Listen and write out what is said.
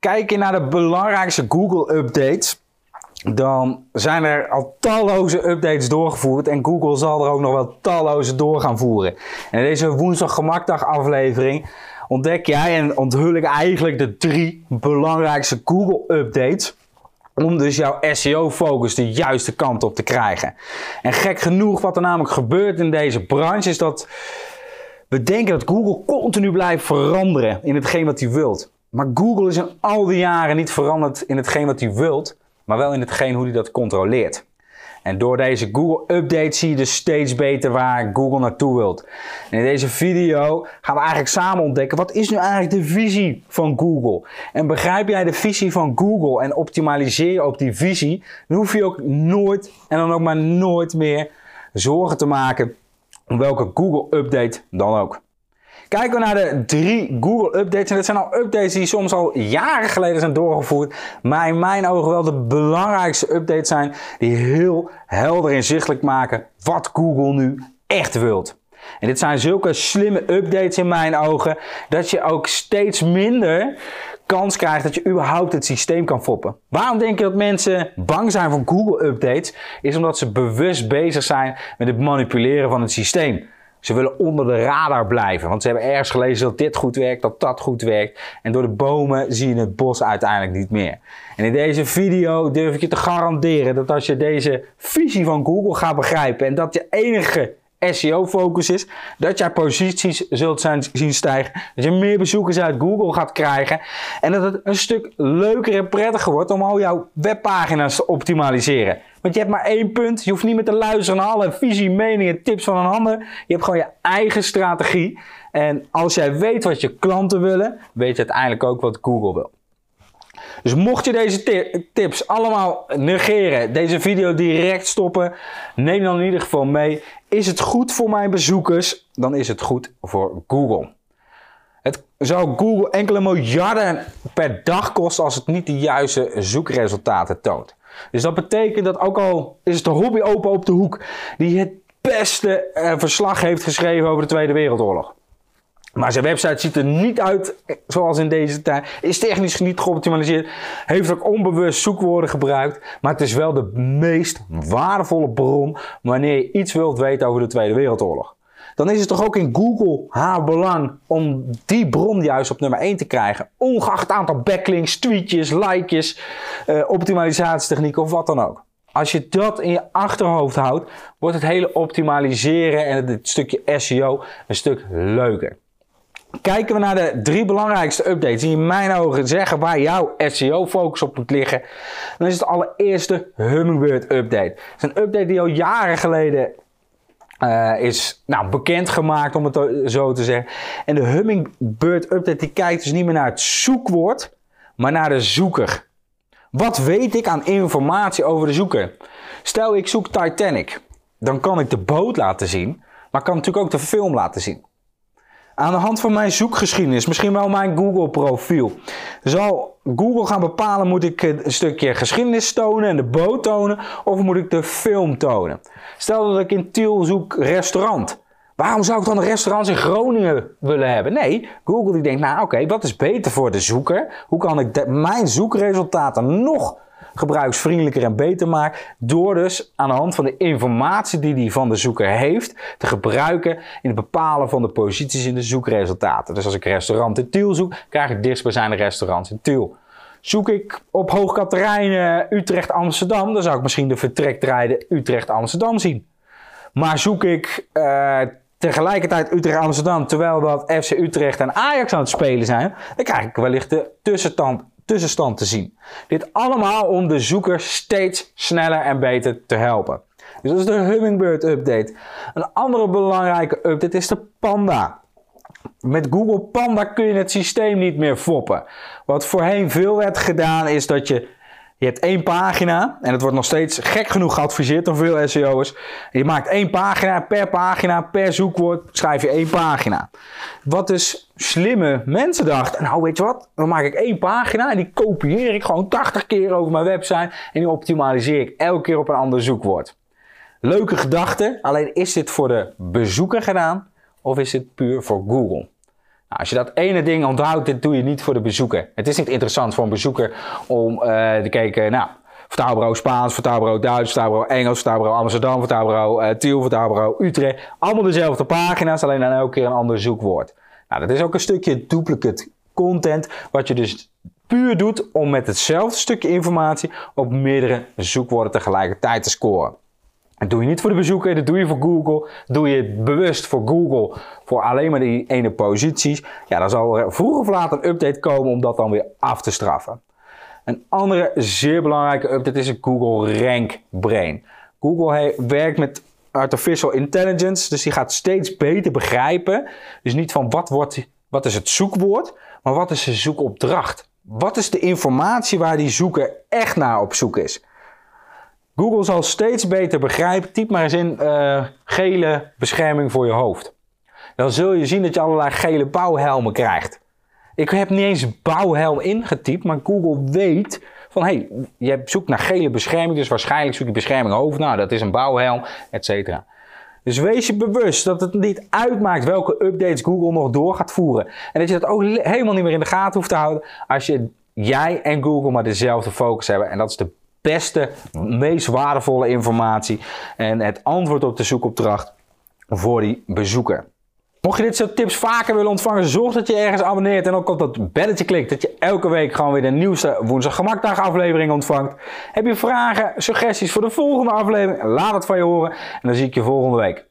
kijk je naar de belangrijkste Google updates, dan zijn er al talloze updates doorgevoerd en Google zal er ook nog wel talloze door gaan voeren. En in deze woensdag gemakdag aflevering ontdek jij en onthul ik eigenlijk de drie belangrijkste Google updates om dus jouw SEO-focus de juiste kant op te krijgen. En gek genoeg, wat er namelijk gebeurt in deze branche, is dat we denken dat Google continu blijft veranderen in hetgeen wat hij wilt. Maar Google is in al die jaren niet veranderd in hetgeen wat hij wilt, maar wel in hetgeen hoe hij dat controleert. En door deze Google Update zie je dus steeds beter waar Google naartoe wilt. En in deze video gaan we eigenlijk samen ontdekken wat is nu eigenlijk de visie van Google. En begrijp jij de visie van Google en optimaliseer je op die visie, dan hoef je ook nooit en dan ook maar nooit meer zorgen te maken om welke Google Update dan ook. Kijken we naar de drie Google updates. En dat zijn al updates die soms al jaren geleden zijn doorgevoerd. Maar in mijn ogen wel de belangrijkste updates zijn. Die heel helder inzichtelijk maken wat Google nu echt wilt. En dit zijn zulke slimme updates in mijn ogen. Dat je ook steeds minder kans krijgt dat je überhaupt het systeem kan foppen. Waarom denk je dat mensen bang zijn voor Google updates? Is omdat ze bewust bezig zijn met het manipuleren van het systeem. Ze willen onder de radar blijven, want ze hebben ergens gelezen dat dit goed werkt, dat dat goed werkt. En door de bomen zie je het bos uiteindelijk niet meer. En in deze video durf ik je te garanderen dat als je deze visie van Google gaat begrijpen en dat je enige SEO-focus is, dat jij posities zult zien stijgen, dat je meer bezoekers uit Google gaat krijgen en dat het een stuk leuker en prettiger wordt om al jouw webpagina's te optimaliseren. Want je hebt maar één punt, je hoeft niet meer te luisteren naar alle visie, meningen, tips van een ander. Je hebt gewoon je eigen strategie. En als jij weet wat je klanten willen, weet je uiteindelijk ook wat Google wil. Dus mocht je deze tips allemaal negeren, deze video direct stoppen, neem dan in ieder geval mee. Is het goed voor mijn bezoekers, dan is het goed voor Google. Het zou Google enkele miljarden per dag kosten als het niet de juiste zoekresultaten toont. Dus dat betekent dat ook al is het de hobby open op de hoek die het beste uh, verslag heeft geschreven over de Tweede Wereldoorlog. Maar zijn website ziet er niet uit zoals in deze tijd. Is technisch niet geoptimaliseerd. Heeft ook onbewust zoekwoorden gebruikt. Maar het is wel de meest waardevolle bron wanneer je iets wilt weten over de Tweede Wereldoorlog. Dan is het toch ook in Google haar belang om die bron juist op nummer 1 te krijgen. Ongeacht het aantal backlinks, tweetjes, likejes, uh, optimalisatietechnieken of wat dan ook. Als je dat in je achterhoofd houdt, wordt het hele optimaliseren en het stukje SEO een stuk leuker. Kijken we naar de drie belangrijkste updates die in mijn ogen zeggen waar jouw SEO-focus op moet liggen, dan is het allereerste Hummingbird update. Het is een update die al jaren geleden uh, is nou, bekendgemaakt, om het zo te zeggen. En de Hummingbird update die kijkt dus niet meer naar het zoekwoord, maar naar de zoeker. Wat weet ik aan informatie over de zoeker? Stel ik zoek Titanic, dan kan ik de boot laten zien, maar kan natuurlijk ook de film laten zien aan de hand van mijn zoekgeschiedenis, misschien wel mijn Google profiel, zal Google gaan bepalen moet ik een stukje geschiedenis tonen en de boot tonen of moet ik de film tonen. Stel dat ik in Tiel zoek restaurant. Waarom zou ik dan een restaurant in Groningen willen hebben? Nee, Google die denkt, nou oké, wat is beter voor de zoeker? Hoe kan ik mijn zoekresultaten nog gebruiksvriendelijker en beter maakt. Door dus aan de hand van de informatie die hij van de zoeker heeft te gebruiken in het bepalen van de posities in de zoekresultaten. Dus als ik restaurant in Tiel zoek, krijg ik dichtstbijzijnde restaurants in Tiel. Zoek ik op Hoogkaterijnen Utrecht Amsterdam, dan zou ik misschien de vertrektijden Utrecht Amsterdam zien. Maar zoek ik uh, tegelijkertijd Utrecht Amsterdam terwijl dat FC Utrecht en Ajax aan het spelen zijn, dan krijg ik wellicht de tussenstand tussenstand te zien. Dit allemaal om de zoeker steeds sneller en beter te helpen. Dus dat is de Hummingbird update. Een andere belangrijke update is de Panda. Met Google Panda kun je het systeem niet meer foppen. Wat voorheen veel werd gedaan is dat je je hebt één pagina en het wordt nog steeds gek genoeg geadviseerd door veel SEO'ers. Je maakt één pagina, per pagina, per zoekwoord schrijf je één pagina. Wat dus slimme mensen dachten, nou weet je wat, dan maak ik één pagina en die kopieer ik gewoon 80 keer over mijn website en die optimaliseer ik elke keer op een ander zoekwoord. Leuke gedachte, alleen is dit voor de bezoeker gedaan of is dit puur voor Google? Nou, als je dat ene ding onthoudt, dit doe je niet voor de bezoeker. Het is niet interessant voor een bezoeker om uh, te kijken, nou, vertaalbureau Spaans, vertaalbureau Duits, vertaalbureau Engels, vertaalbureau Amsterdam, vertaalbureau uh, Tiel, vertaalbureau Utrecht. Allemaal dezelfde pagina's, alleen dan elke keer een ander zoekwoord. Nou, dat is ook een stukje duplicate content, wat je dus puur doet om met hetzelfde stukje informatie op meerdere zoekwoorden tegelijkertijd te scoren. Dat doe je niet voor de bezoeker, dat doe je voor Google. Doe je bewust voor Google voor alleen maar die ene posities. Ja, dan zal er vroeg of laat een update komen om dat dan weer af te straffen. Een andere zeer belangrijke update is een Google Rank Brain. Google werkt met artificial intelligence, dus die gaat steeds beter begrijpen. Dus niet van wat, wordt, wat is het zoekwoord, maar wat is de zoekopdracht. Wat is de informatie waar die zoeker echt naar op zoek is? Google zal steeds beter begrijpen. Typ maar eens in uh, gele bescherming voor je hoofd. Dan zul je zien dat je allerlei gele bouwhelmen krijgt. Ik heb niet eens bouwhelm ingetypt, maar Google weet van hé, hey, je zoekt naar gele bescherming, dus waarschijnlijk zoek je bescherming hoofd. Nou, dat is een bouwhelm, et cetera. Dus wees je bewust dat het niet uitmaakt welke updates Google nog door gaat voeren. En dat je dat ook helemaal niet meer in de gaten hoeft te houden als je, jij en Google maar dezelfde focus hebben. En dat is de beste, meest waardevolle informatie en het antwoord op de zoekopdracht voor die bezoeker. Mocht je dit soort tips vaker willen ontvangen, zorg dat je ergens abonneert en ook op dat belletje klikt. Dat je elke week gewoon weer de nieuwste Woensdag Gemakdag aflevering ontvangt. Heb je vragen, suggesties voor de volgende aflevering? Laat het van je horen en dan zie ik je volgende week.